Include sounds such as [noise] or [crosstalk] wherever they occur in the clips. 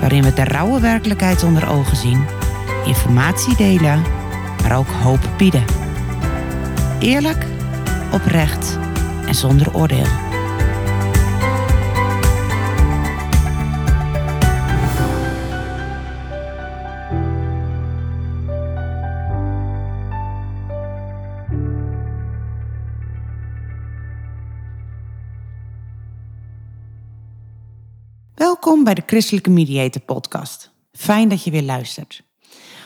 waarin we de rauwe werkelijkheid onder ogen zien, informatie delen, maar ook hoop bieden. Eerlijk, oprecht en zonder oordeel. Bij de Christelijke Mediator Podcast. Fijn dat je weer luistert.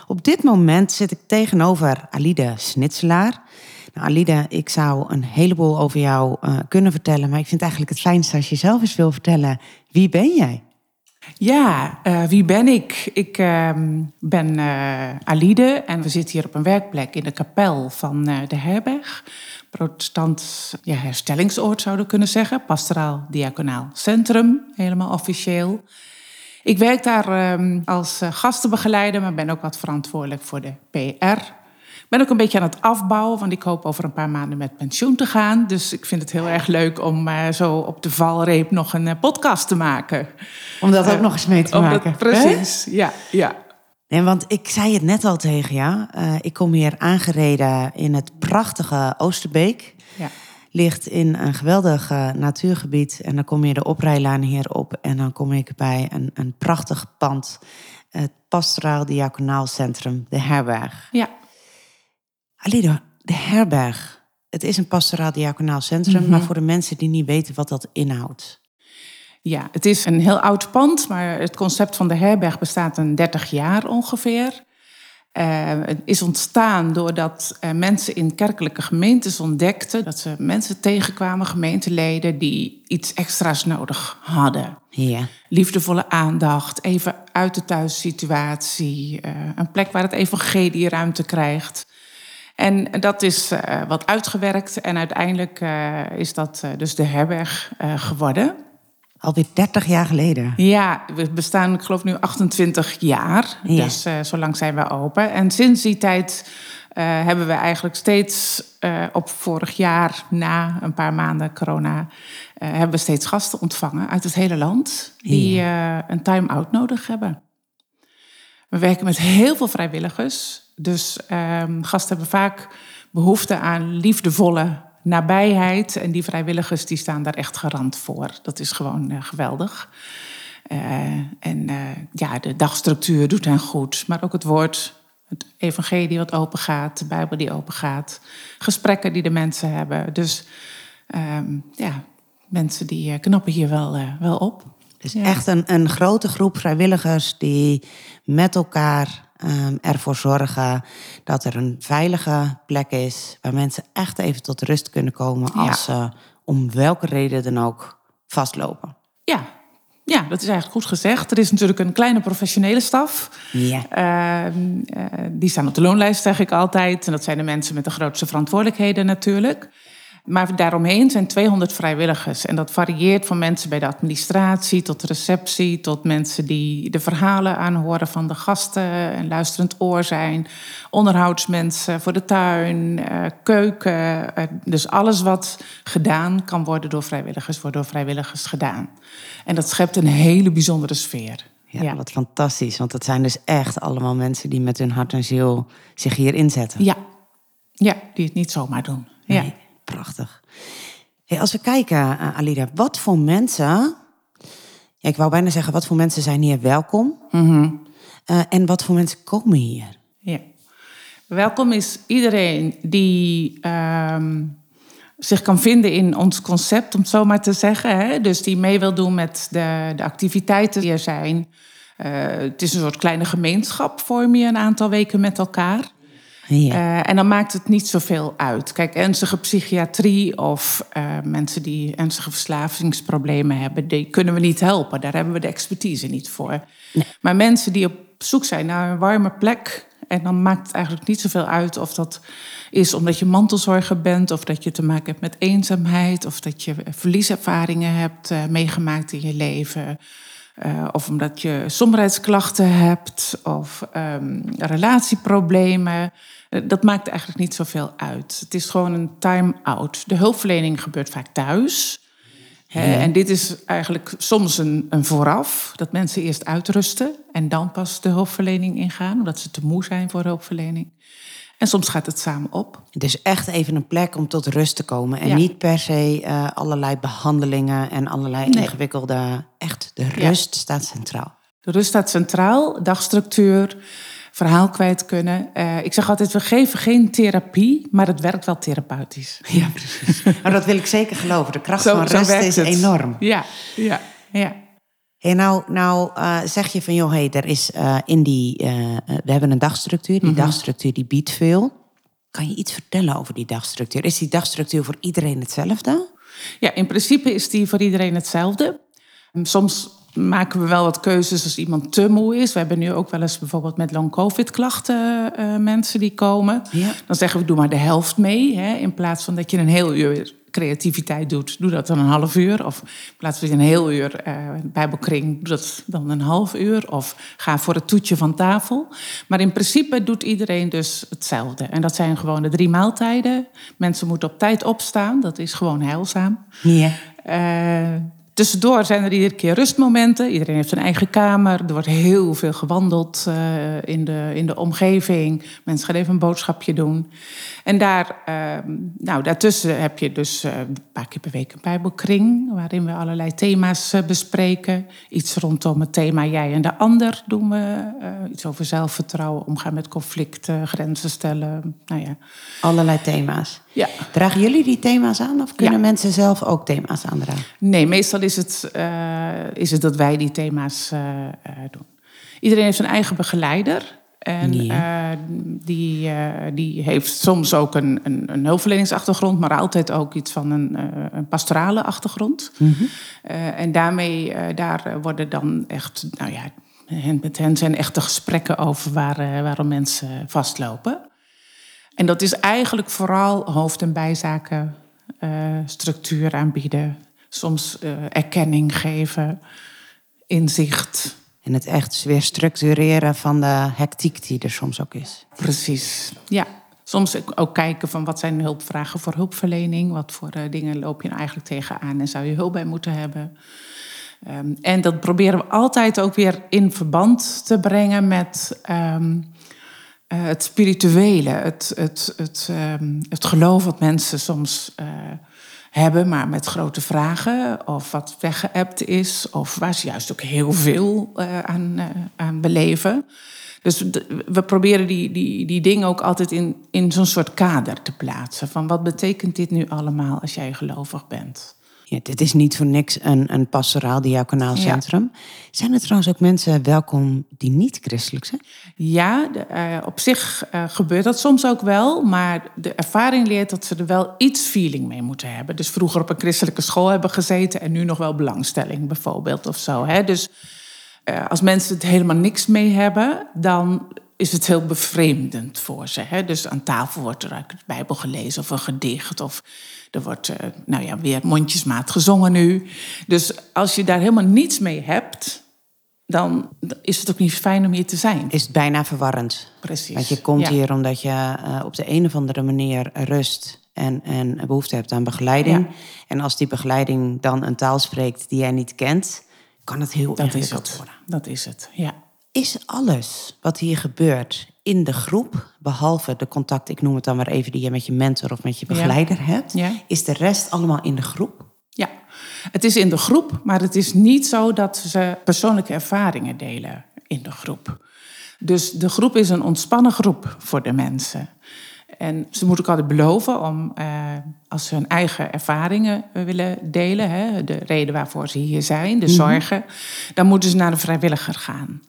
Op dit moment zit ik tegenover Alide Snitselaar. Nou, Alide, ik zou een heleboel over jou uh, kunnen vertellen, maar ik vind eigenlijk het fijnste als je zelf eens wil vertellen. Wie ben jij? Ja, uh, wie ben ik? Ik uh, ben uh, Alide en we zitten hier op een werkplek in de kapel van de herberg. Protestant ja, herstellingsoord zouden kunnen zeggen. Pastoraal Diaconaal Centrum, helemaal officieel. Ik werk daar um, als gastenbegeleider, maar ben ook wat verantwoordelijk voor de PR. Ik ben ook een beetje aan het afbouwen, want ik hoop over een paar maanden met pensioen te gaan. Dus ik vind het heel erg leuk om uh, zo op de valreep nog een uh, podcast te maken. Om dat ook uh, nog eens mee te maken. Dat, precies, He? ja, ja. Nee, want ik zei het net al tegen jou. Uh, ik kom hier aangereden in het prachtige Oosterbeek. Ja. Ligt in een geweldig uh, natuurgebied. En dan kom je de oprijlaan hier op. En dan kom ik bij een, een prachtig pand. Het Pastoraal Diaconaal Centrum, de herberg. Ja. Alida, de herberg. Het is een pastoraal diaconaal centrum. Mm -hmm. Maar voor de mensen die niet weten wat dat inhoudt. Ja, het is een heel oud pand, maar het concept van de herberg bestaat een 30 jaar ongeveer. Uh, het is ontstaan doordat uh, mensen in kerkelijke gemeentes ontdekten dat ze mensen tegenkwamen, gemeenteleden, die iets extra's nodig hadden. Ja. Liefdevolle aandacht, even uit de thuissituatie, uh, een plek waar het evangelie ruimte krijgt. En dat is wat uitgewerkt en uiteindelijk is dat dus de herberg geworden. Alweer 30 jaar geleden. Ja, we bestaan, ik geloof nu 28 jaar. Ja. Dus uh, zo lang zijn we open. En sinds die tijd uh, hebben we eigenlijk steeds uh, op vorig jaar, na een paar maanden corona, hebben we steeds gasten ontvangen uit het hele land. Die ja. een time-out nodig hebben. We werken met heel veel vrijwilligers. Dus ehm, gasten hebben vaak behoefte aan liefdevolle nabijheid. En die vrijwilligers die staan daar echt garant voor. Dat is gewoon uh, geweldig. Uh, en uh, ja, de dagstructuur doet hen goed. Maar ook het woord, het evangelie wat open gaat, de Bijbel die open gaat. Gesprekken die de mensen hebben. Dus um, ja, mensen die knappen hier wel, wel op. Dus ja. echt een, een grote groep vrijwilligers die met elkaar um, ervoor zorgen dat er een veilige plek is waar mensen echt even tot rust kunnen komen als ja. ze om welke reden dan ook vastlopen. Ja. Ja, dat is eigenlijk goed gezegd. Er is natuurlijk een kleine professionele staf. Ja. Uh, uh, die staan op de loonlijst, zeg ik altijd. En dat zijn de mensen met de grootste verantwoordelijkheden natuurlijk. Maar daaromheen zijn 200 vrijwilligers. En dat varieert van mensen bij de administratie tot de receptie, tot mensen die de verhalen aanhoren van de gasten en luisterend oor zijn. Onderhoudsmensen voor de tuin, uh, keuken. Uh, dus alles wat gedaan kan worden door vrijwilligers, wordt door vrijwilligers gedaan. En dat schept een hele bijzondere sfeer. Ja, ja, wat fantastisch. Want dat zijn dus echt allemaal mensen die met hun hart en ziel zich hier inzetten. Ja, ja die het niet zomaar doen. Nee. Ja. Prachtig. Hey, als we kijken, uh, Alida, wat voor mensen. Ja, ik wou bijna zeggen, wat voor mensen zijn hier welkom? Mm -hmm. uh, en wat voor mensen komen hier? Ja. Welkom is iedereen die um, zich kan vinden in ons concept, om het zo maar te zeggen. Hè? Dus die mee wil doen met de, de activiteiten die er zijn. Uh, het is een soort kleine gemeenschap, vorm je een aantal weken met elkaar. Ja. en dan maakt het niet zoveel uit. Kijk, ernstige psychiatrie of mensen die ernstige verslavingsproblemen hebben, die kunnen we niet helpen. Daar hebben we de expertise niet voor. Nee. Maar mensen die op zoek zijn naar een warme plek, en dan maakt het eigenlijk niet zoveel uit of dat is omdat je mantelzorger bent, of dat je te maken hebt met eenzaamheid, of dat je verlieservaringen hebt uh, meegemaakt in je leven. Uh, of omdat je somberheidsklachten hebt, of um, relatieproblemen. Uh, dat maakt eigenlijk niet zoveel uit. Het is gewoon een time-out. De hulpverlening gebeurt vaak thuis. En dit is eigenlijk soms een, een, vooraf, dat mensen eerst uitrusten en dan pas de hulpverlening ingaan, omdat ze te moe zijn voor hulpverlening. En soms gaat het samen op. Het is echt even een plek om tot rust te komen. En niet per se uh, allerlei behandelingen en allerlei ingewikkelde. Echt, de rust staat centraal. De rust staat centraal, dagstructuur verhaal kwijt kunnen. Uh, ik zeg altijd, we geven geen therapie, maar het werkt wel therapeutisch. Ja, precies. maar dat wil ik zeker geloven. De kracht van rust is het. enorm. Ja, ja, ja. Hey, nou, nou uh, zeg je van, joh, hey, er is uh, in die, we hebben een dagstructuur. Die mm -hmm. dagstructuur die biedt veel. Kan je iets vertellen over die dagstructuur? Is die dagstructuur voor iedereen hetzelfde? Ja, in principe is die voor iedereen hetzelfde. Soms maken we wel wat keuzes als iemand te moe is. We hebben nu ook wel eens bijvoorbeeld met long-covid-klachten uh, mensen die komen. Ja. Dan zeggen we, doe maar de helft mee. Hè, in plaats van dat je een heel uur creativiteit doet, doe dat dan een half uur. Of in plaats van een heel uur uh, bijbelkring, doe dat dan een half uur. Of ga voor het toetje van tafel. Maar in principe doet iedereen dus hetzelfde. En dat zijn gewoon de drie maaltijden. Mensen moeten op tijd opstaan, dat is gewoon heilzaam. Ja. Uh, Tussendoor zijn er iedere keer rustmomenten. Iedereen heeft zijn eigen kamer. Er wordt heel veel gewandeld uh, in, de, in de omgeving. Mensen gaan even een boodschapje doen. En daar, uh, nou, daartussen heb je dus uh, een paar keer per week een bijbelkring... waarin we allerlei thema's eh, bespreken. Iets rondom het thema jij en de ander doen we. iets over zelfvertrouwen, omgaan met conflicten, grenzen stellen. Nou ja. Allerlei thema's. Ja. Dragen jullie die thema's aan of kunnen mensen zelf ook thema's aandragen? Nee, meestal is het, is het dat wij die thema's doen. Iedereen heeft zijn eigen begeleider... En uh, die, uh, die heeft soms ook een, een, een, hulpverleningsachtergrond, maar altijd ook iets van een, uh, een pastorale achtergrond. Mm -hmm. en daarmee daar worden dan echt, nou ja, met hen zijn echte gesprekken over waar, waarom mensen vastlopen. En dat is eigenlijk vooral hoofd- en bijzaken structuur aanbieden, soms erkenning geven, inzicht. En het echt weer structureren van de hectiek die er soms ook is. Precies, ja. Soms ook kijken van wat zijn hulpvragen voor hulpverlening. Wat voor uh, dingen loop je nou eigenlijk tegenaan en zou je hulp bij moeten hebben. Um, en dat proberen we altijd ook weer in verband te brengen met um, uh, het spirituele. Het, het, het, um, het geloof wat mensen soms... Uh, hebben, maar met grote vragen. Of wat weggeëpt is, of waar ze juist ook heel veel uh, aan, uh, aan beleven. Dus we proberen die, die, die dingen ook altijd in, in zo'n soort kader te plaatsen. Van wat betekent dit nu allemaal als jij gelovig bent? Ja, dit is niet voor niks een, een pastoraal diaconaalcentrum. Ja. Zijn er trouwens ook mensen welkom die niet christelijk zijn? Ja, de, uh, op zich uh, gebeurt dat soms ook wel. Maar de ervaring leert dat ze er wel iets feeling mee moeten hebben. Dus vroeger op een christelijke school hebben gezeten... en nu nog wel belangstelling bijvoorbeeld of zo. Hè? Dus uh, als mensen het helemaal niks mee hebben... dan is het heel bevreemdend voor ze. Hè? Dus aan tafel wordt er uit de Bijbel gelezen of een gedicht... of er wordt uh, nou ja, weer mondjesmaat gezongen nu. Dus als je daar helemaal niets mee hebt, dan is het ook niet fijn om hier te zijn. Is het bijna verwarrend. Precies. Want je komt ja. hier omdat je uh, op de een of andere manier rust en, en behoefte hebt aan begeleiding. Ja. En als die begeleiding dan een taal spreekt die jij niet kent, kan het heel dat is het. worden. Dat is het, ja. Is alles wat hier gebeurt in de groep, behalve de contact, ik noem het dan maar even, die je met je mentor of met je begeleider ja. hebt, ja. is de rest allemaal in de groep? Ja, het is in de groep, maar het is niet zo dat ze persoonlijke ervaringen delen in de groep. Dus de groep is een ontspannen groep voor de mensen. En ze moeten ook altijd beloven om, uh, als ze hun eigen ervaringen willen delen, hè, de reden waarvoor ze hier zijn, de zorgen, mm -hmm. dan moeten ze naar de vrijwilliger gaan.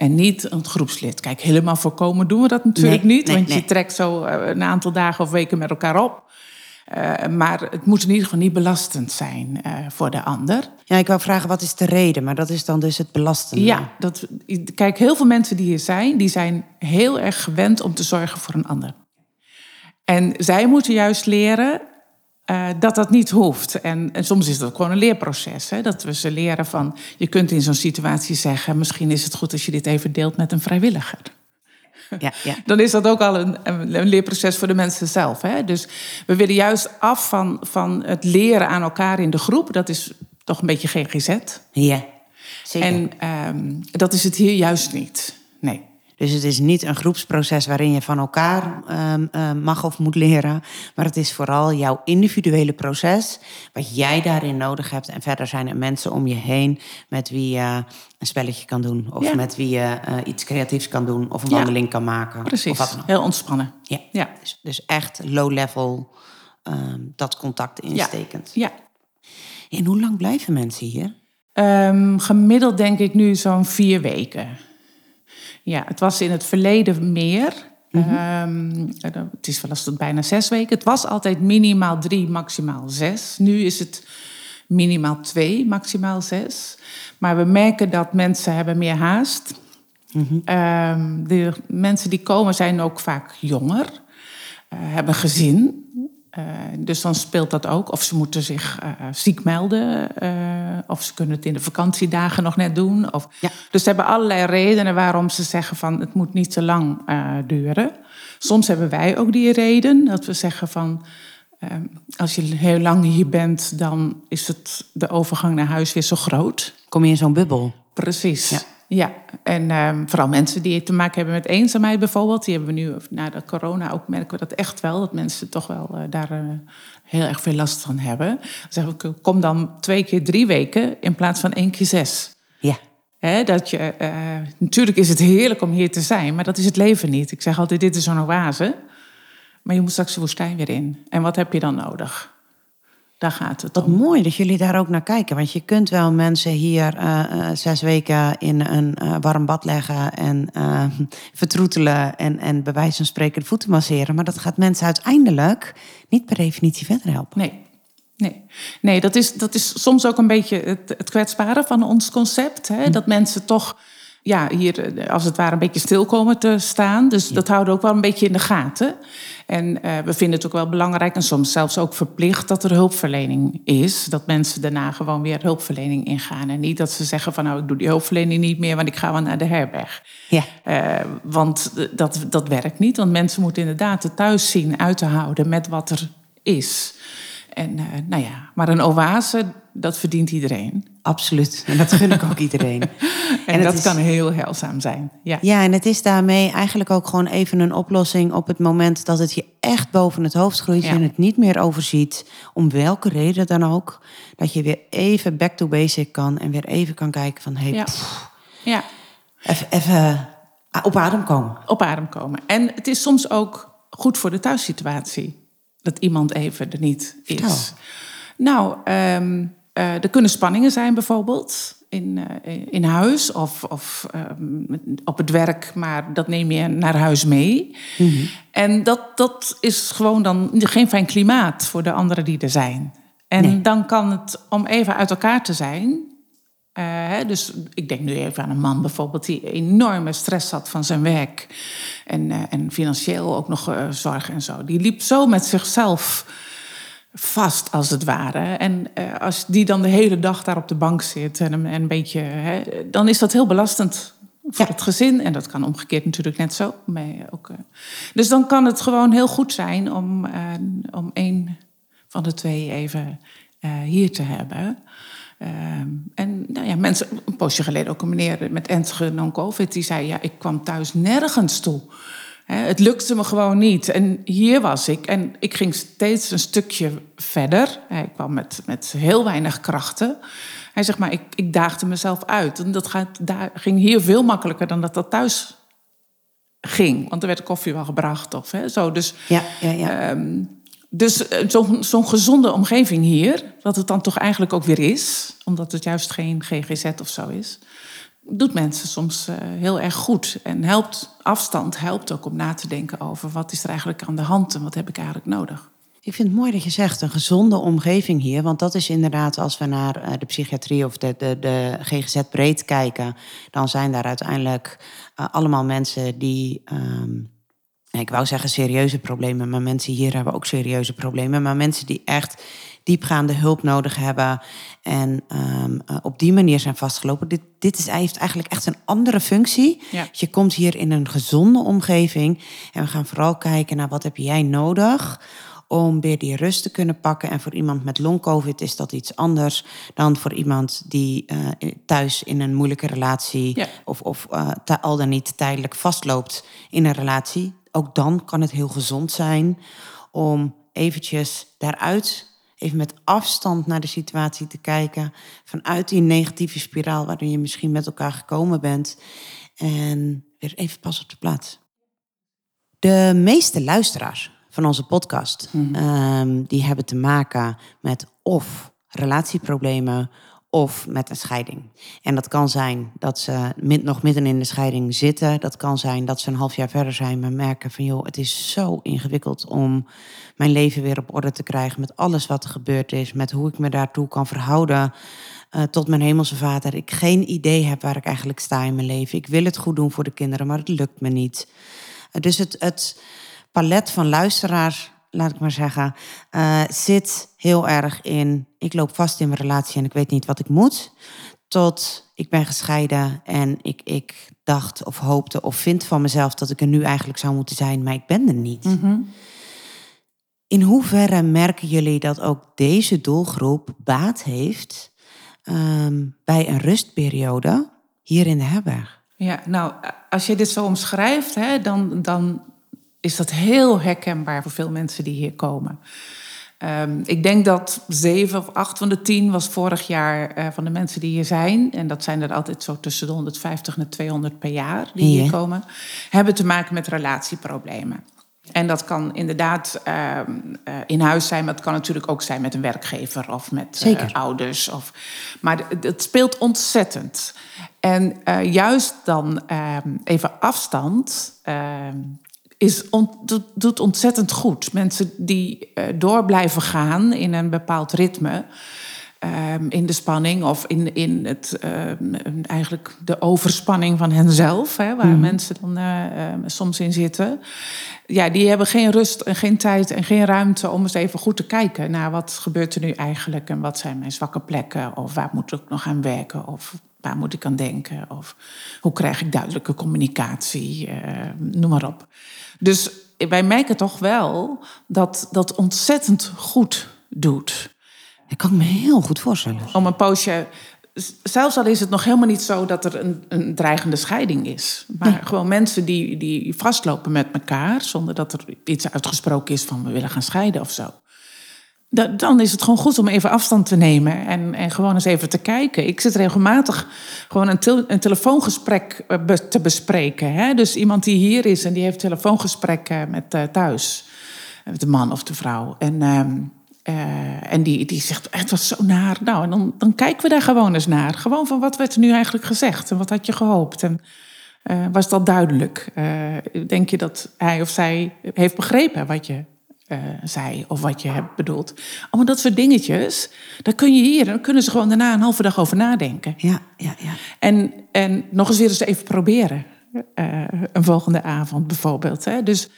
En niet een groepslid. Kijk, helemaal voorkomen doen we dat natuurlijk Nee, niet. nee, want nee. je trekt zo eh, een aantal dagen of weken met elkaar op. Eh, maar het moet in ieder geval niet belastend zijn eh, voor de ander. Ja, ik wou vragen, wat is de reden? Maar dat is dan dus het belastende. Ja, dat, kijk, heel veel mensen die hier zijn, die zijn heel erg gewend om te zorgen voor een ander. En zij moeten juist leren eh, dat dat niet hoeft. En, en soms is dat ook gewoon een leerproces. Hè? Dat we ze leren van, je kunt in zo'n situatie zeggen... misschien is het goed als je dit even deelt met een vrijwilliger. Ja, ja. [laughs] Dan is dat ook al een, een leerproces voor de mensen zelf. Hè? Dus we willen juist af van, van het leren aan elkaar in de groep. Dat is toch een beetje GGZ. ja. Zeker. En ehm, dat is het hier juist niet. Dus het is niet een groepsproces waarin je van elkaar ehm, ehm, mag of moet leren. Maar het is vooral jouw individuele proces. Wat jij daarin nodig hebt. En verder zijn er mensen om je heen met wie je een spelletje kan doen. Of Ja. met wie je eh, iets creatiefs kan doen. Of een Ja. wandeling kan maken. Of Precies. wat dan. Heel ontspannen. Ja. Ja. Dus, dus echt low level ehm, dat contact instekend. Ja. En hoe lang blijven mensen hier? Gemiddeld denk ik nu zo'n vier weken. Ja, het was in het verleden meer. Ehm, het is wel eens tot bijna zes weken. Het was altijd minimaal drie, maximaal zes. Nu is het minimaal twee, maximaal zes. Maar we merken dat mensen hebben meer haast. Ehm, de mensen die komen zijn ook vaak jonger, eh, hebben gezin. Eh, dus dan speelt dat ook. Of ze moeten zich eh, ziek melden. eh, of ze kunnen het in de vakantiedagen nog net doen. Of... Ja. Dus ze hebben allerlei redenen waarom ze zeggen van het moet niet te lang eh, duren. Soms hebben wij ook die reden dat we zeggen van als je heel lang hier bent, dan is het de overgang naar huis weer zo groot. Kom je in zo'n bubbel? Precies. Ja. Ja, en ehm, vooral mensen die te maken hebben met eenzaamheid bijvoorbeeld. Die hebben we nu, na de corona ook, merken we dat echt wel. Dat mensen toch wel eh, daar eh, heel erg veel last van hebben. Dan zeggen we, kom dan twee keer drie weken in plaats van één keer zes. Ja. Dat je, eh, natuurlijk is het heerlijk om hier te zijn, maar dat is het leven niet. Ik zeg altijd, dit is zo'n oase. Maar je moet straks de woestijn weer in. En wat heb je dan nodig? Daar gaat het Wat om. mooi dat jullie daar ook naar kijken. Want je kunt wel mensen hier eh, eh, zes weken in een eh, warm bad leggen en [laughs] vertroetelen en, en bij wijze van spreken de voeten masseren. Maar dat gaat mensen uiteindelijk niet per definitie verder helpen. Nee. Nee, nee dat, is, dat is soms ook een beetje het, het kwetsbare van ons concept. Hè? Dat mensen toch ja, hier eh, als het ware een beetje stil komen te staan. Dus dat houden we ook wel een beetje in de gaten. En eh, we vinden het ook wel belangrijk en soms zelfs ook verplicht dat er hulpverlening is. Dat mensen daarna gewoon weer hulpverlening ingaan. En niet dat ze zeggen van nou ik doe die hulpverlening niet meer, want ik ga wel naar de herberg. Ja. Eh, want dat, dat werkt niet. Want mensen moeten inderdaad het thuis zien uit te houden met wat er is. En eh, nou ja, maar een oase, dat verdient iedereen. Absoluut. En dat gun ik ook iedereen. [laughs] En, dat is- kan heel heilzaam zijn. Ja. Ja, en het is daarmee eigenlijk ook gewoon even een oplossing op het moment dat het je echt boven het hoofd groeit Ja. en het niet meer overziet, om welke reden dan ook, dat je weer even back to basic kan en weer even kan kijken van, Ja. hey, ja, even, even op adem komen. op adem komen. En het is soms ook goed voor de thuissituatie. Dat iemand even er niet is. Vertel. Nou, ehm, eh, er kunnen spanningen zijn bijvoorbeeld in, eh, in huis of, of ehm, op het werk, maar dat neem je naar huis mee. En dat, dat is gewoon dan geen fijn klimaat voor de anderen die er zijn. En Nee. dan kan het, om even uit elkaar te zijn, eh, dus ik denk nu even aan een man bijvoorbeeld die enorme stress had van zijn werk. En, eh, en financieel ook nog eh, zorg en zo. Die liep zo met zichzelf vast, als het ware. En als die dan de hele dag daar op de bank zit en een, en een beetje. Hè, dan is dat heel belastend voor het gezin. En dat kan omgekeerd natuurlijk net zo. ook. Dus dan kan het gewoon heel goed zijn om, om één van de twee even hier te hebben. Ehm, en nou ja, mensen, een poosje geleden ook een meneer met ernstige non-covid, die zei: Ja, ik kwam thuis nergens toe. Het lukte me gewoon niet. En hier was ik. En ik ging steeds een stukje verder. Hij kwam met, met heel weinig krachten. Hij zegt maar, ik, ik daagde mezelf uit. En dat gaat, daar, ging hier veel makkelijker dan dat dat thuis ging. Want er werd koffie wel gebracht. Of, hè, zo. Dus Ja, ja, ja. Ehm, dus eh, zo'n zo'n gezonde omgeving hier, wat het dan toch eigenlijk ook weer is, omdat het juist geen GGZ of zo is. doet mensen soms uh, heel erg goed. En helpt, afstand helpt ook om na te denken over wat is er eigenlijk aan de hand en wat heb ik eigenlijk nodig. Ik vind het mooi dat je zegt een gezonde omgeving hier. Want dat is inderdaad, als we naar eh, de psychiatrie of de, de, de GGZ breed kijken, dan zijn daar uiteindelijk allemaal mensen die. Um, ik wou zeggen serieuze problemen, maar mensen hier hebben ook serieuze problemen. Maar mensen die echt diepgaande hulp nodig hebben en um, uh, op die manier zijn vastgelopen. Dit, dit is, heeft eigenlijk echt een andere functie. Ja. Je komt hier in een gezonde omgeving en we gaan vooral kijken naar wat heb jij nodig om weer die rust te kunnen pakken. En voor iemand met long-covid is dat iets anders dan voor iemand die uh, thuis in een moeilijke relatie ja. of, of uh, al dan niet tijdelijk vastloopt in een relatie. Ook dan kan het heel gezond zijn om eventjes daaruit, even met afstand naar de situatie te kijken. Vanuit die negatieve spiraal waarin je misschien met elkaar gekomen bent. En weer even pas op de plaats. De meeste luisteraars van onze podcast. Mhm. Um, die hebben te maken met of relatieproblemen of met een scheiding. En dat kan zijn dat ze nog midden in de scheiding zitten. Dat kan zijn dat ze een half jaar verder zijn, maar merken van joh, het is zo ingewikkeld om mijn leven weer op orde te krijgen met alles wat er gebeurd is, met hoe ik me daartoe kan verhouden. Uh, tot mijn hemelse vader. Ik geen idee heb waar ik eigenlijk sta in mijn leven. Ik wil het goed doen voor de kinderen, maar het lukt me niet. Dus het, het palet van luisteraars, laat ik maar zeggen, uh, zit heel erg in. Ik loop vast in mijn relatie en ik weet niet wat ik moet. Tot ik ben gescheiden en ik, ik dacht of hoopte of vind van mezelf dat ik er nu eigenlijk zou moeten zijn, maar ik ben er niet. Mm -hmm. In hoeverre merken jullie dat ook deze doelgroep baat heeft um, bij een rustperiode hier in de herberg? Ja, nou, als je dit zo omschrijft, hè, dan, dan is dat heel herkenbaar voor veel mensen die hier komen. Um, ik denk dat zeven of acht van de tien was vorig jaar uh, van de mensen die hier zijn. En dat zijn er altijd zo tussen de 150 en de 200 per jaar die Ja. hier komen. Hebben te maken met relatieproblemen. En dat kan inderdaad uh, uh, in huis zijn, maar het kan natuurlijk ook zijn met een werkgever of met Zeker. ouders. Of, maar het speelt ontzettend. En juist dan ehm, even afstand ehm, is on, doet, ontzettend goed. Mensen die uh, door blijven gaan in een bepaald ritme. Um, in de spanning of in, in het, um, eigenlijk de overspanning van henzelf, hè, waar mm. mensen dan uh, uh, soms in zitten. Ja, die hebben geen rust en geen tijd en geen ruimte om eens even goed te kijken naar wat gebeurt er nu eigenlijk en wat zijn mijn zwakke plekken of waar moet ik nog aan werken of waar moet ik aan denken of hoe krijg ik duidelijke communicatie, uh, noem maar op. Dus wij merken toch wel dat dat ontzettend goed doet. Ik kan me heel goed voorstellen. Om een poosje. Zelfs al is het nog helemaal niet zo dat er een, een dreigende scheiding is. Maar nee. gewoon mensen die, die vastlopen met elkaar. zonder dat er iets uitgesproken is van we willen gaan scheiden of zo. Da, dan is het gewoon goed om even afstand te nemen en, en gewoon eens even te kijken. Ik zit regelmatig gewoon een, te, een telefoongesprek be, te bespreken. Hè? Dus iemand die hier is en die heeft telefoongesprekken met uh, thuis. Met de man of de vrouw. En. Uh, en die, die zegt, het was zo naar. Nou, en dan, dan kijken we daar gewoon eens naar. Gewoon van wat werd er nu eigenlijk gezegd en wat had je gehoopt? En was dat duidelijk? Denk je dat hij of zij heeft begrepen wat je zei of wat je hebt bedoeld? Allemaal dat soort dingetjes, daar kun je hier, dan kunnen ze gewoon daarna een halve dag over nadenken. Ja, ja, ja. En, en nog eens weer eens even proberen. een volgende avond bijvoorbeeld. Hè? Dus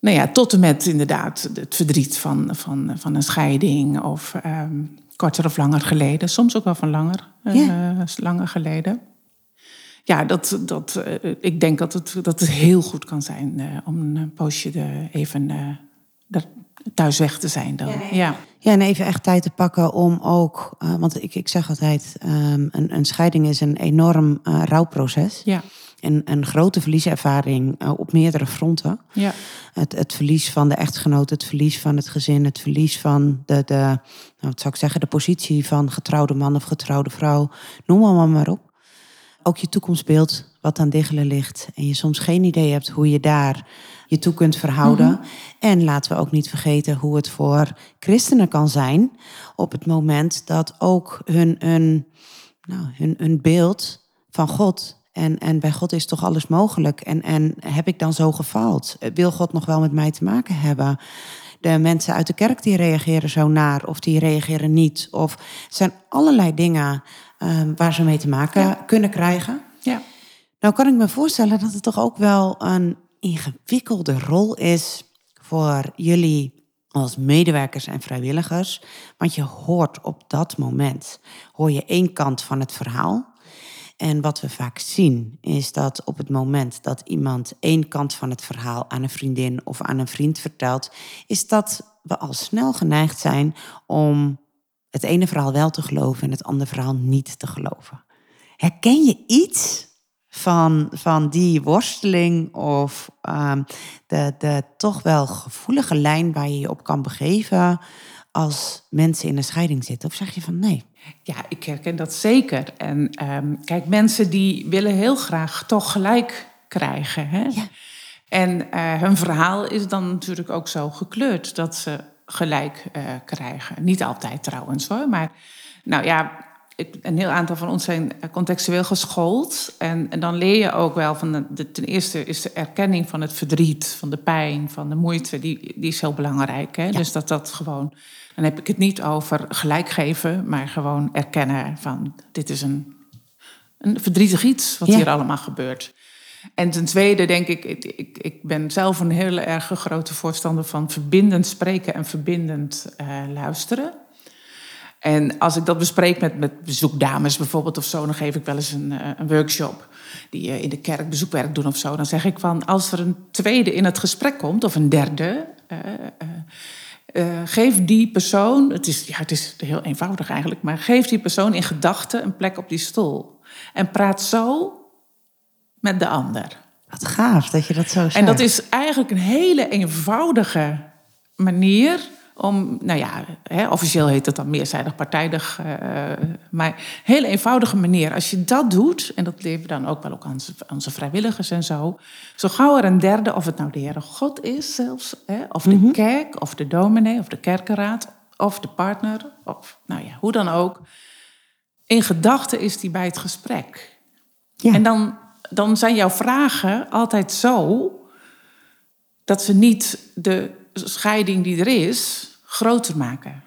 nou ja, tot en met inderdaad het verdriet van, van, van een scheiding of um, korter of langer geleden. Soms ook wel van langer, uh, langer geleden. Ja, dat, dat, uh, ik denk dat het, dat het heel goed kan zijn uh, om een poosje de, even thuis weg te zijn dan. Ja, nee. ja. Ja, en even echt tijd te pakken om ook, uh, want ik, ik zeg altijd, um, een, een scheiding is een enorm uh, rouwproces. Ja. En een grote verlieservaring uh, op meerdere fronten. Ja. Het, het verlies van de echtgenoot, het verlies van het gezin, het verlies van de, de nou, wat zou ik zeggen, de positie van getrouwde man of getrouwde vrouw. Noem allemaal maar op. Ook je toekomstbeeld, wat aan diggelen ligt. En je soms geen idee hebt hoe je daar je toe kunt verhouden. Mm -hmm. En laten we ook niet vergeten hoe het voor christenen kan zijn. op het moment dat ook hun, hun, nou, hun, hun beeld van God. En, en bij God is toch alles mogelijk. En, en heb ik dan zo gefaald? Wil God nog wel met mij te maken hebben? De mensen uit de kerk die reageren zo naar of die reageren niet. Of er zijn allerlei dingen ehm, waar ze mee te maken kunnen krijgen. Ja. Nou kan ik me voorstellen dat het toch ook wel een ingewikkelde rol is voor jullie als medewerkers en vrijwilligers. Want je hoort op dat moment, hoor je één kant van het verhaal. En wat we vaak zien is dat op het moment dat iemand één kant van het verhaal aan een vriendin of aan een vriend vertelt, is dat we al snel geneigd zijn om het ene verhaal wel te geloven en het andere verhaal niet te geloven. Herken je iets van, van die worsteling of um, de, de toch wel gevoelige lijn waar je je op kan begeven als mensen in een scheiding zitten? Of zeg je van nee? Ja, ik herken dat zeker. En um, kijk, mensen die willen heel graag toch gelijk krijgen. Hè? Ja. En uh, hun verhaal is dan natuurlijk ook zo gekleurd dat ze gelijk uh, krijgen. Niet altijd trouwens hoor, maar nou ja, een heel aantal van ons zijn contextueel geschoold. En, en dan leer je ook wel van, de, ten eerste is de erkenning van het verdriet, van de pijn, van de moeite, die, die is heel belangrijk. Hè? Dus dat dat gewoon, dan heb ik het niet over gelijk geven, maar gewoon erkennen van, dit is een, een verdrietig iets wat hier allemaal gebeurt. En ten tweede denk ik, ik, ik, ben zelf een hele erg grote voorstander van verbindend spreken en verbindend uh, luisteren. En als ik dat bespreek met, met bezoekdames bijvoorbeeld of zo, dan geef ik wel eens een, eh, een workshop die uh, in de kerk bezoekwerk doen of zo. Dan zeg ik van als er een tweede in het gesprek komt of een derde, uh, geef die persoon, het is, ja, het is heel eenvoudig eigenlijk, maar geef die persoon in gedachten een plek op die stoel. En praat zo met de ander. Wat gaaf dat je dat zo zegt. En dat is eigenlijk een hele eenvoudige manier om, nou ja, hè, officieel heet het dan meerzijdig partijdig, uh, maar een hele eenvoudige manier. Als je dat doet, en dat leren we dan ook wel ook aan onze, onze, vrijwilligers en zo, zo gauw er een derde, of het nou de Heere God is zelfs, hè, of de mhm. kerk, of de dominee, of de kerkenraad, of de partner, of nou ja, hoe dan ook. In gedachten is die bij het gesprek. Ja. En dan, dan zijn jouw vragen altijd zo dat ze niet de scheiding die er is, groter maken.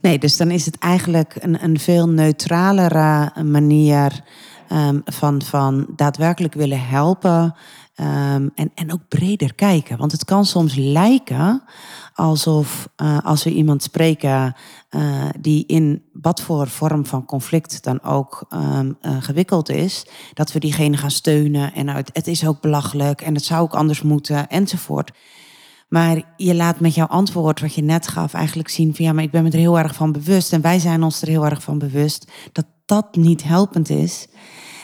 Nee, dus dan is het eigenlijk een, een veel neutralere manier um, van, van daadwerkelijk willen helpen. Um, en, en ook breder kijken. Want het kan soms lijken alsof uh, als we iemand spreken uh, die in wat voor vorm van conflict dan ook um, uh, gewikkeld is, dat we diegene gaan steunen en het, het is ook belachelijk en het zou ook anders moeten enzovoort. Maar je laat met jouw antwoord, wat je net gaf, eigenlijk zien van ja, maar ik ben me er heel erg van bewust. En wij zijn ons er heel erg van bewust dat dat niet helpend is.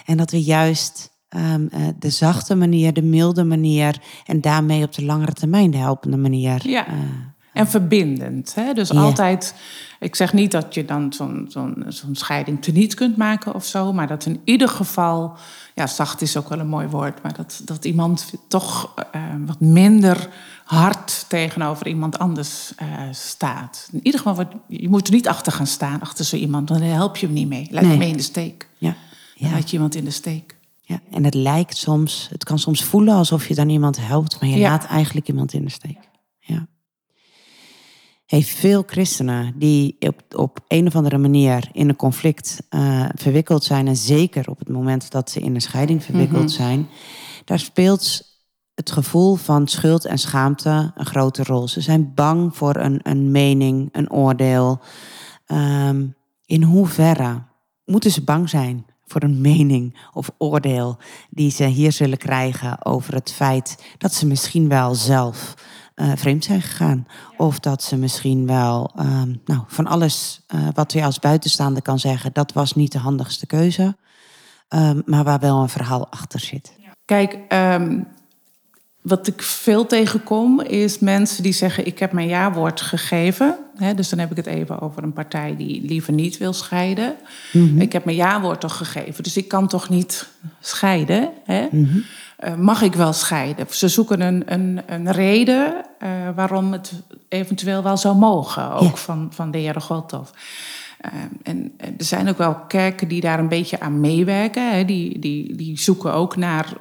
En dat we juist um, uh, de zachte manier, de milde manier en daarmee op de langere termijn de helpende manier. Ja. Uh, en verbindend. Hè? Dus altijd, ik zeg niet dat je dan zo'n zo'n zo'n scheiding teniet kunt maken of zo, maar dat in ieder geval, ja, zacht is ook wel een mooi woord, maar dat, dat iemand toch uh, wat minder hard tegenover iemand anders uh, staat. In ieder geval, je moet er niet achter gaan staan, achter zo iemand, dan help je hem niet mee. Laat nee. hem mee in de steek. Ja. ja. laat je iemand in de steek. Ja, en het lijkt soms, het kan soms voelen alsof je dan iemand helpt, maar je ja. laat eigenlijk iemand in de steek. Ja. Hey, veel christenen die op, op een of andere manier in een conflict uh, verwikkeld zijn, en zeker op het moment dat ze in een scheiding verwikkeld mm -hmm. zijn, daar speelt het gevoel van schuld en schaamte een grote rol. Ze zijn bang voor een, een mening, een oordeel. Um, in hoeverre moeten ze bang zijn voor een mening of oordeel die ze hier zullen krijgen over het feit dat ze misschien wel zelf uh, vreemd zijn gegaan. Of dat ze misschien wel um, nou, van alles uh, wat je als buitenstaander kan zeggen, dat was niet de handigste keuze. Um, maar waar wel een verhaal achter zit. Kijk, wat ik veel tegenkom is mensen die zeggen: Ik heb mijn ja-woord gegeven. He, dus dan heb ik het even over een partij die liever niet wil scheiden. Mm -hmm. Ik heb mijn ja-woord toch gegeven, dus ik kan toch niet scheiden. Mm -hmm. uh, mag ik wel scheiden? Ze zoeken een, een, een reden uh, waarom het eventueel wel zou mogen, ook ja. van, van de Heere God. Of. en er zijn ook wel kerken die daar een beetje aan meewerken. Hè. Die, die, die zoeken ook naar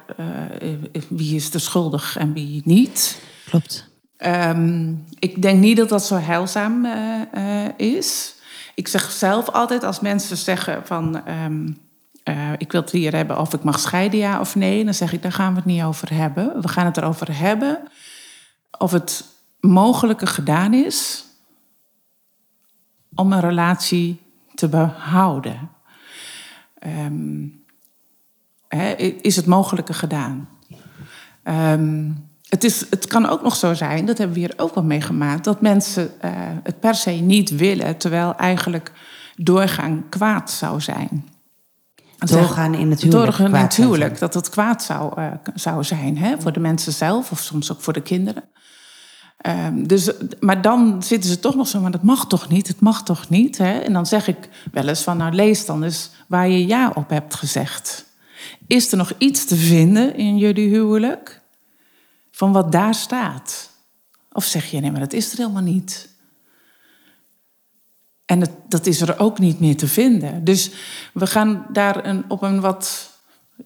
wie is de schuldig en wie niet. Klopt. Um, ik denk niet dat dat zo heilzaam is. Ik zeg zelf altijd als mensen zeggen van... Um, uh, ik wil het hier hebben of ik mag scheiden, ja of nee. Dan zeg ik, daar gaan we het niet over hebben. We gaan het erover hebben of het mogelijke gedaan is om een relatie te behouden. Um, is het mogelijke gedaan? Um, het, is, het kan ook nog zo zijn, dat hebben we hier ook wel meegemaakt, dat mensen uh, het per se niet willen, terwijl eigenlijk doorgaan kwaad zou zijn. Doorgaan in het huwelijk. Doorgaan in het huwelijk, dat het kwaad zou, uh, zou zijn hè, voor de mensen zelf of soms ook voor de kinderen. Um, dus, maar dan zitten ze toch nog zo, maar dat mag toch niet, het mag toch niet. Hè? En dan zeg ik wel eens van, nou lees dan eens waar je ja op hebt gezegd. Is er nog iets te vinden in jullie huwelijk? van wat daar staat? Of zeg je nee, maar dat is er helemaal niet? En het, dat is er ook niet meer te vinden. Dus we gaan daar een, op een wat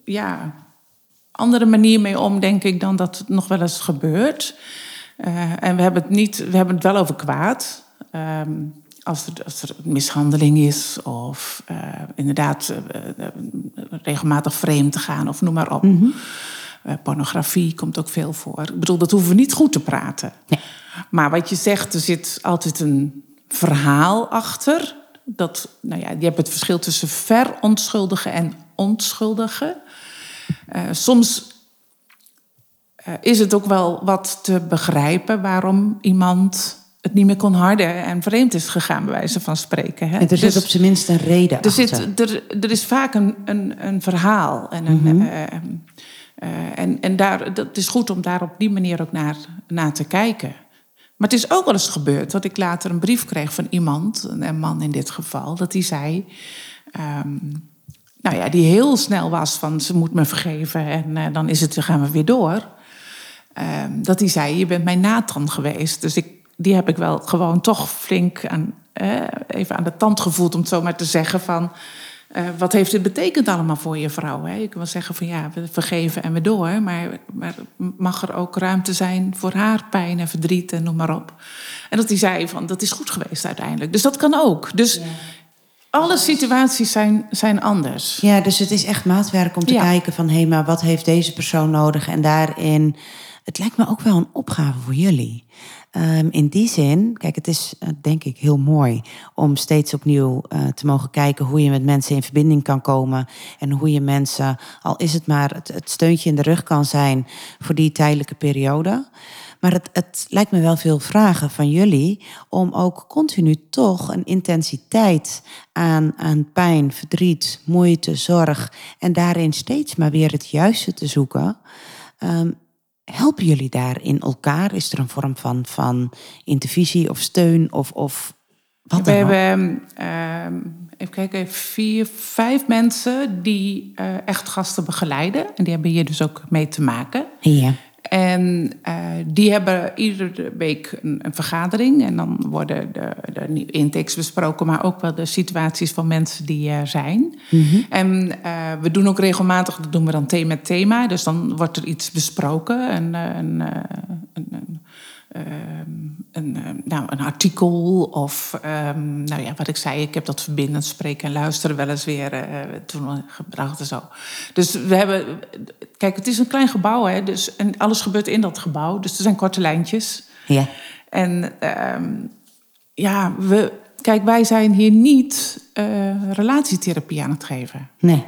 ja, andere manier mee om, denk ik, dan dat het nog wel eens gebeurt. Uh, en we hebben het, niet, we hebben het wel over kwaad. Um, als, er, als er mishandeling is of uh, inderdaad uh, regelmatig vreemd te gaan of noem maar op. Mm -hmm. Uh, pornografie komt ook veel voor. Ik bedoel, dat hoeven we niet goed te praten. Nee. Maar wat je zegt, er zit altijd een verhaal achter. Dat, nou ja, je hebt het verschil tussen verontschuldigen en onschuldigen. Soms is het ook wel wat te begrijpen waarom iemand het niet meer kon harden en vreemd is gegaan, bij wijze van spreken. Hè? En er zit dus, op zijn minst een reden er achter. Zit, er, er is vaak een, een, een verhaal en een, mm -hmm. uh, uh, en, en daar, dat is goed om daar op die manier ook naar, naar te kijken. Maar het is ook wel eens gebeurd dat ik later een brief kreeg van iemand, een man in dit geval, dat hij zei. Um, nou ja, die heel snel was van ze moet me vergeven en uh, dan is het, dan gaan we weer door. Um, dat hij zei, je bent mijn Nathan geweest. Dus ik, die heb ik wel gewoon toch flink aan, even aan de tand gevoeld, om het zo maar te zeggen van... Uh, wat heeft dit betekend allemaal voor je vrouw? Hè? Ik wil zeggen van ja, we vergeven en we door. Maar, maar mag er ook ruimte zijn voor haar pijn en verdriet en noem maar op. En dat hij zei van dat is goed geweest uiteindelijk. Dus dat kan ook. Dus ja. alle situaties zijn, zijn anders. Ja, dus het is echt maatwerk om te ja. kijken van hé, hey, maar wat heeft deze persoon nodig? En daarin, het lijkt me ook wel een opgave voor jullie. Um, in die zin, kijk, het is uh, denk ik heel mooi om steeds opnieuw uh, te mogen kijken hoe je met mensen in verbinding kan komen. En hoe je mensen, al is het maar het, steuntje in de rug kan zijn voor die tijdelijke periode. Maar het, het lijkt me wel veel vragen van jullie om ook continu toch een intensiteit aan, aan pijn, verdriet, moeite, zorg en daarin steeds maar weer het juiste te zoeken. Um, helpen jullie daar in elkaar? Is er een vorm van, van intervisie of steun of, of wat We hebben, uh, even kijken, vier, vijf mensen die uh, echt gasten begeleiden. En die hebben hier dus ook mee te maken. Ja. En uh, die hebben iedere week een, een, vergadering. En dan worden de, de intakes besproken, maar ook wel de situaties van mensen die er zijn. Mm -hmm. En uh, we doen ook regelmatig, dat doen we dan thema met thema. Dus dan wordt er iets besproken. Een, een, een, een, nou, een artikel of, um, nou ja, wat ik zei, ik heb dat verbindend spreken en luisteren wel eens weer uh, toen gebracht en zo. Dus we hebben, kijk, het is een klein gebouw, hè, dus, en alles gebeurt in dat gebouw, dus er zijn korte lijntjes. Ja. En um, ja, we, kijk, wij zijn hier niet uh, relatietherapie aan het geven. Nee.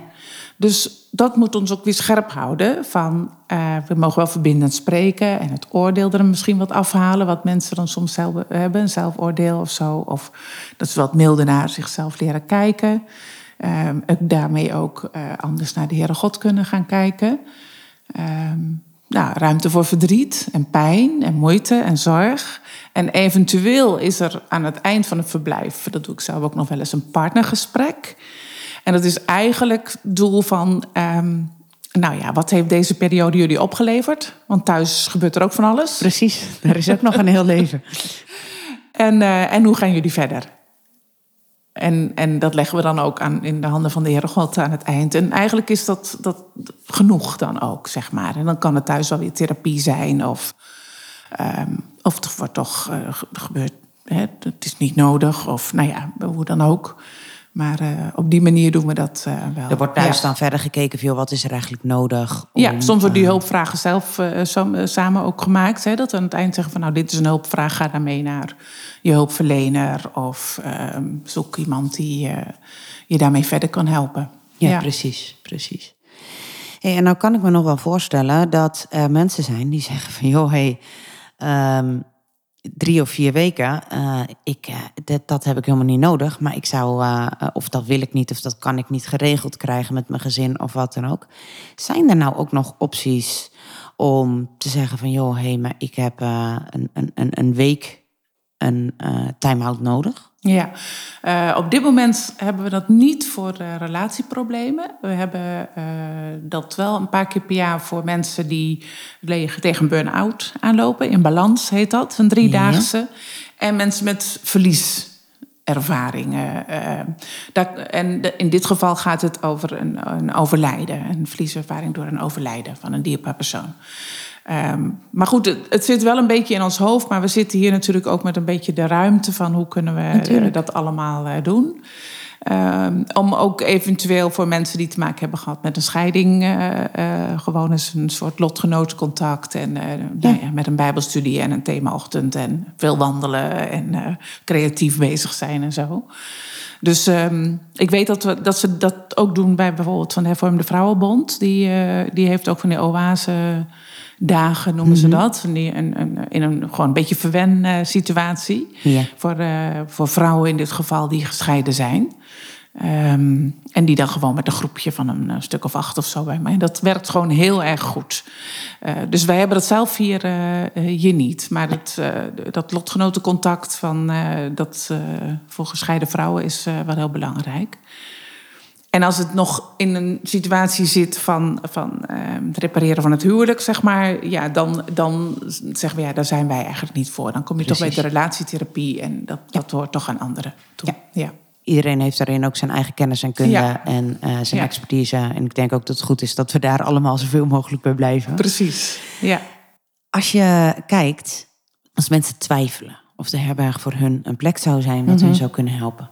Dus dat moet ons ook weer scherp houden. Van, uh, we mogen wel verbindend spreken en het oordeel er misschien wat afhalen. Wat mensen dan soms zelf hebben, een zelfoordeel of zo. Of dat ze wat milder naar zichzelf leren kijken. Uh, daarmee ook uh, anders naar de Heere God kunnen gaan kijken. nou, ruimte voor verdriet en pijn en moeite en zorg. En eventueel is er aan het eind van het verblijf, dat doe ik zelf ook nog wel eens, een partnergesprek. En dat is eigenlijk het doel van, um, nou ja, wat heeft deze periode jullie opgeleverd? Want thuis gebeurt er ook van alles. Precies, er is ook nog een heel leven. [laughs] En, uh, en hoe gaan jullie verder? En, en dat leggen we dan ook aan, in de handen van de Heere God aan het eind. En eigenlijk is dat, dat genoeg dan ook, zeg maar. En dan kan het thuis wel weer therapie zijn. Of, um, of het wordt toch uh, gebeurd. Hè, het is niet nodig. Of nou ja, hoe dan ook. Maar uh, op die manier doen we dat uh, wel. Er wordt thuis ja. dan verder gekeken van wat is er eigenlijk nodig? Om, ja, soms worden die hulpvragen zelf uh, samen ook gemaakt. Hè, dat we aan het eind zeggen van nou dit is een hulpvraag, ga daarmee naar je hulpverlener. Of ehm, zoek iemand die je daarmee verder kan helpen. Ja, ja. precies, precies. Hey, en nou kan ik me nog wel voorstellen dat er mensen zijn die zeggen van joh, hey, um, drie of vier weken, uh, ik, uh, dat, dat, heb ik helemaal niet nodig. Maar ik zou, uh, of dat wil ik niet, of dat kan ik niet geregeld krijgen met mijn gezin of wat dan ook. Zijn er nou ook nog opties om te zeggen van joh, hé, hey, maar ik heb een, een, een week een time-out nodig? Ja, uh, op dit moment hebben we dat niet voor uh, relatieproblemen. We hebben uh, dat wel een paar keer per jaar voor mensen die tegen een burn-out aanlopen. In balans heet dat, een driedaagse. Ja. En mensen met verlieservaringen. Dat, en in dit geval gaat het over een, een overlijden. Een verlieservaring door een overlijden van een dierbaar persoon. Um, maar goed, het, het, zit wel een beetje in ons hoofd. Maar we zitten hier natuurlijk ook met een beetje de ruimte van hoe kunnen we natuurlijk. dat allemaal uh, doen. Um, om ook eventueel voor mensen die te maken hebben gehad met een scheiding, uh, uh, gewoon eens een soort lotgenootcontact. En ja. Nou ja, met een Bijbelstudie en een themaochtend. En veel wandelen en creatief bezig zijn en zo. Dus um, ik weet dat, we, dat ze dat ook doen bij bijvoorbeeld van de Hervormde Vrouwenbond. Die, die heeft ook van die oase dagen noemen ze mhm. dat. In een, in een gewoon een beetje verwen uh, situatie. Voor, uh, voor vrouwen in dit geval die gescheiden zijn. Um, en die dan gewoon met een groepje van een, een, stuk of acht of zo bij mij. Dat werkt gewoon heel erg goed. Uh, dus wij hebben dat zelf hier, hier niet. Maar dat, dat lotgenotencontact van, dat, voor gescheiden vrouwen is wel heel belangrijk. En als het nog in een situatie zit van, van uh, het repareren van het huwelijk, zeg maar, ja, dan, dan zeggen we ja, daar zijn wij eigenlijk niet voor. Dan kom je Precies. toch bij de relatietherapie en dat, ja. dat hoort toch aan anderen toe. Ja. ja. Iedereen heeft daarin ook zijn eigen kennis en kunde ja. en uh, zijn expertise. En ik denk ook dat het goed is dat we daar allemaal zoveel mogelijk bij blijven. Precies, ja. Als je kijkt, als mensen twijfelen of de herberg voor hun een plek zou zijn wat mm -hmm. hun zou kunnen helpen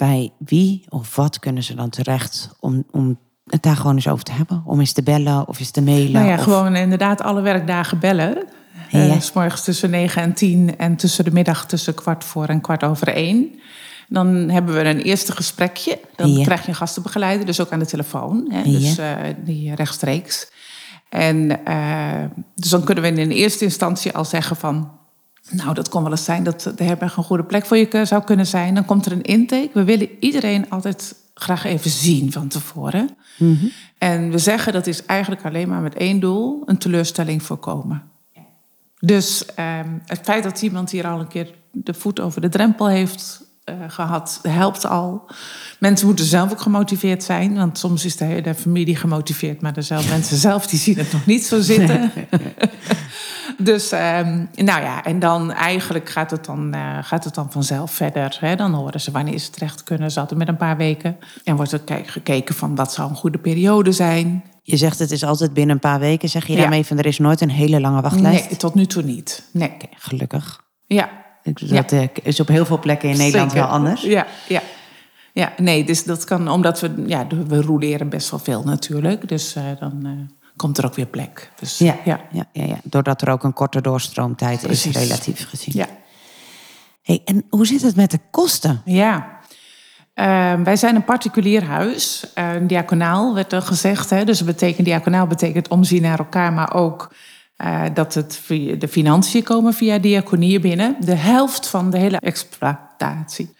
bij wie of wat kunnen ze dan terecht om, om het daar gewoon eens over te hebben? Om eens te bellen of eens te mailen? Nou ja, of... gewoon inderdaad alle werkdagen bellen. Ja. Uh, s morgens tussen 9 en 10 en tussen de middag tussen kwart voor en kwart over één. Dan hebben we een eerste gesprekje. Dan ja. krijg je een gastenbegeleider, dus ook aan de telefoon. Hè, dus uh, die rechtstreeks. En uh, dus dan kunnen we in eerste instantie al zeggen van... Nou, dat kon wel eens zijn dat de herberg een goede plek voor je zou kunnen zijn. Dan komt er een intake. We willen iedereen altijd graag even zien van tevoren. Mm -hmm. En we zeggen dat is eigenlijk alleen maar met één doel: een teleurstelling voorkomen. Dus um, het feit dat iemand hier al een keer de voet over de drempel heeft uh, gehad, helpt al. Mensen moeten zelf ook gemotiveerd zijn, want soms is de hele familie gemotiveerd, maar de zelf, mensen zelf die zien het nog niet zo zitten. [laughs] Dus um, nou ja, en dan eigenlijk gaat het dan, uh, gaat het dan vanzelf verder. Hè? Dan horen ze wanneer ze terecht kunnen. Ze met een paar weken. En wordt er gekeken van wat zou een goede periode zijn. Je zegt het is altijd binnen een paar weken. Zeg je ja. daarmee van er is nooit een hele lange wachtlijst? Nee, tot nu toe niet. Nee. Okay, gelukkig. Ja. Dat ja. is op heel veel plekken in Nederland Zeker. wel anders. Ja, ja. Ja, nee, dus dat kan omdat we, ja, we roleren best wel veel natuurlijk. Dus uh, dan. Uh, komt er ook weer plek. Dus, ja, ja. Ja, ja, ja, doordat er ook een korte doorstroomtijd Precies. is, relatief gezien. Ja. Hey, en hoe zit het met de kosten? Ja, uh, wij zijn een particulier huis. Uh, een diaconaal werd er gezegd. Hè? Dus betekent, diaconaal betekent omzien naar elkaar, maar ook uh, dat het de financiën komen via diaconie binnen. De helft van de hele exploitatie.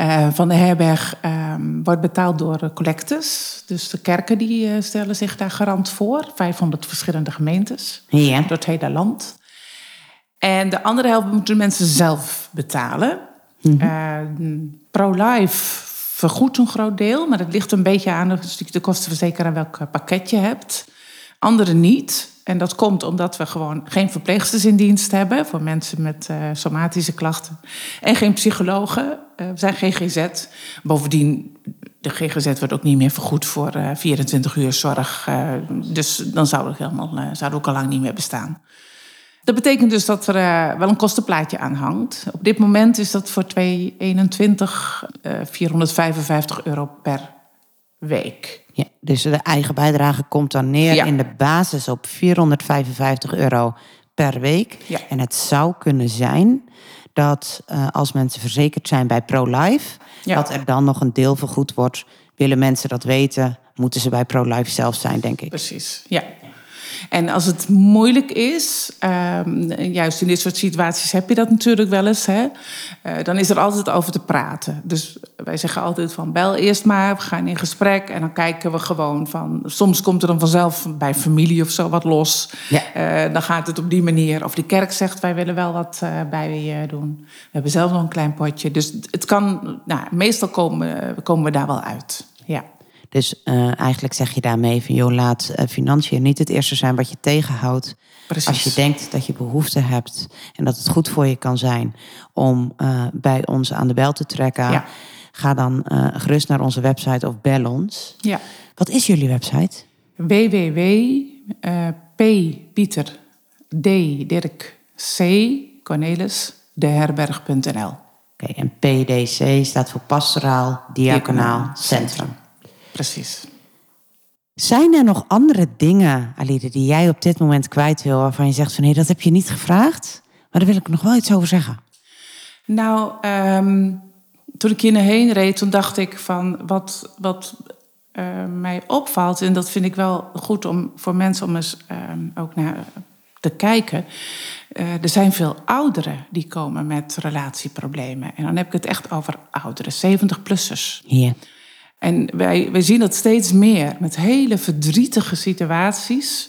Uh, van de herberg um, wordt betaald door collectes. Dus de kerken die uh, stellen zich daar garant voor. 500 verschillende gemeentes ja. door het hele land. En de andere helft moeten mensen zelf betalen. Mm -hmm. Pro-Life vergoedt een groot deel, maar het ligt een beetje aan de kostenverzekeraar welk pakket je hebt. Anderen niet. En dat komt omdat we gewoon geen verpleegsters in dienst hebben voor mensen met uh, somatische klachten. En geen psychologen. We zijn GGZ. Bovendien, de GGZ wordt ook niet meer vergoed voor 24 uur zorg. dus dan zou het, helemaal, zou het ook al lang niet meer bestaan. Dat betekent dus dat er uh, wel een kostenplaatje aan hangt. Op dit moment is dat voor 2021 uh, 455 euro per week. Ja, dus de eigen bijdrage komt dan neer in de basis op 455 euro per week. Ja. En het zou kunnen zijn dat uh, als mensen verzekerd zijn bij ProLife, Ja. dat er dan nog een deel vergoed wordt. Willen mensen dat weten, moeten ze bij ProLife zelf zijn, denk ik. Precies, ja. En als het moeilijk is, um, juist in dit soort situaties heb je dat natuurlijk wel eens, hè? Uh, dan is er altijd over te praten. Dus wij zeggen altijd van bel eerst maar, we gaan in gesprek en dan kijken we gewoon van. Soms komt er dan vanzelf bij familie of zo wat los. Ja. Uh, dan gaat het op die manier. Of de kerk zegt wij willen wel wat uh, bij je doen. We hebben zelf nog een klein potje. Dus het kan, nou, meestal komen, komen we daar wel uit. Ja. Dus uh, eigenlijk zeg je daarmee van joh, laat uh, financiën niet het eerste zijn wat je tegenhoudt. Precies. Als je denkt dat je behoefte hebt en dat het goed voor je kan zijn om uh, bij ons aan de bel te trekken, ja. ga dan gerust naar onze website of bel ons. Ja. Wat is jullie website? www.p Pieter D Dirk C Cornelis. Oké, okay, en PDC staat voor Pastoraal Diaconaal Centrum. Precies. Zijn er nog andere dingen, Alide, die jij op dit moment kwijt wil, waarvan je zegt van hé, dat heb je niet gevraagd, maar daar wil ik nog wel iets over zeggen? Nou, um, toen ik hier heen reed, toen dacht ik van wat, wat uh, mij opvalt, en dat vind ik wel goed om voor mensen om eens um, ook naar te kijken. Uh, er zijn veel ouderen die komen met relatieproblemen. En dan heb ik het echt over ouderen, 70-plussers. Hier. En wij, wij zien dat steeds meer met hele verdrietige situaties.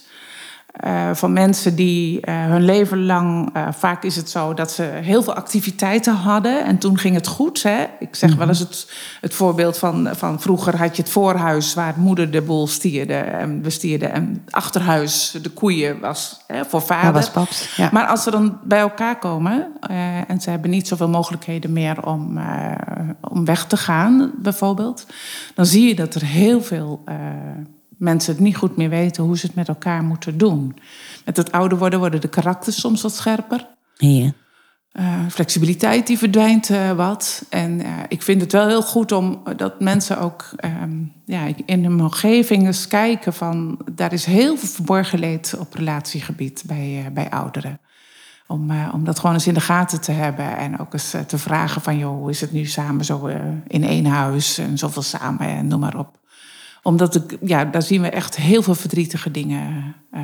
Uh, van mensen die uh, hun leven lang, uh, vaak is het zo dat ze heel veel activiteiten hadden en toen ging het goed. Hè? Ik zeg wel eens het, het voorbeeld van, van vroeger had je het voorhuis waar het moeder de boel stierde en bestierde en het achterhuis de koeien was hè, voor vader. was paps, ja. Maar als ze dan bij elkaar komen en ze hebben niet zoveel mogelijkheden meer om, om weg te gaan bijvoorbeeld, dan zie je dat er heel veel mensen het niet goed meer weten hoe ze het met elkaar moeten doen. Met het ouder worden worden de karakters soms wat scherper. Ja. Uh, flexibiliteit die verdwijnt uh, wat. En uh, ik vind het wel heel goed om dat mensen ook um, ja, in hun omgeving eens kijken van... daar is heel veel verborgen leed op relatiegebied bij, bij ouderen. Om, om dat gewoon eens in de gaten te hebben en ook eens te vragen van... joh, hoe is het nu samen zo in één huis en zoveel samen en noem maar op omdat ik, ja, daar zien we echt heel veel verdrietige dingen. Uh,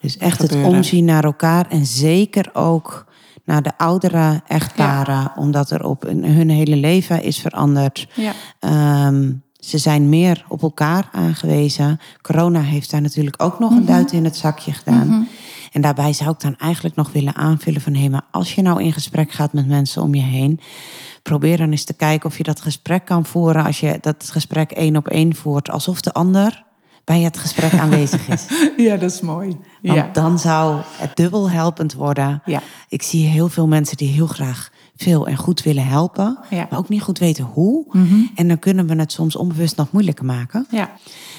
dus echt gebeuren. het omzien naar elkaar en zeker ook naar de oudere echtparen, ja. omdat er op hun, hele leven is veranderd. Ja. Um, ze zijn meer op elkaar aangewezen. Corona heeft daar natuurlijk ook nog een duit in het zakje gedaan. Mhm. En daarbij zou ik dan eigenlijk nog willen aanvullen van... hé, maar als je nou in gesprek gaat met mensen om je heen... probeer dan eens te kijken of je dat gesprek kan voeren... als je dat gesprek één op één voert... alsof de ander bij het gesprek [laughs] aanwezig is. Ja, dat is mooi. Want Ja. dan zou het dubbel helpend worden. Ja. Ik zie heel veel mensen die heel graag veel en goed willen helpen... Ja. maar ook niet goed weten hoe. En dan kunnen we het soms onbewust nog moeilijker maken... Ja.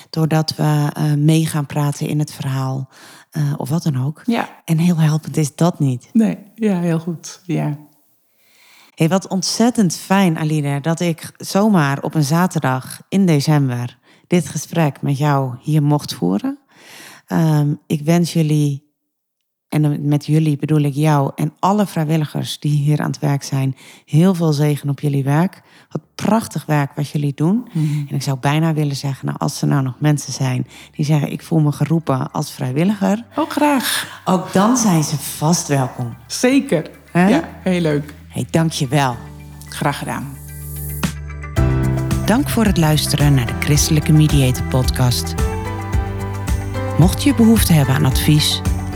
doordat we uh, mee gaan praten in het verhaal... Uh, of wat dan ook. Ja. En heel helpend is dat niet. Nee, ja, heel goed. Ja. Hey, wat ontzettend fijn, Aline, dat ik zomaar op een zaterdag in december dit gesprek met jou hier mocht voeren. Um, ik wens jullie, en met jullie bedoel ik jou en alle vrijwilligers die hier aan het werk zijn, heel veel zegen op jullie werk. Wat prachtig werk wat jullie doen. Mhm. En ik zou bijna willen zeggen, nou, als er nou nog mensen zijn die zeggen, ik voel me geroepen als vrijwilliger, Ook graag. ook dan zijn ze vast welkom. Zeker. Ja, heel leuk. Hey, dank je wel. Graag gedaan. Dank voor het luisteren naar de Christelijke Mediator podcast. Mocht je behoefte hebben aan advies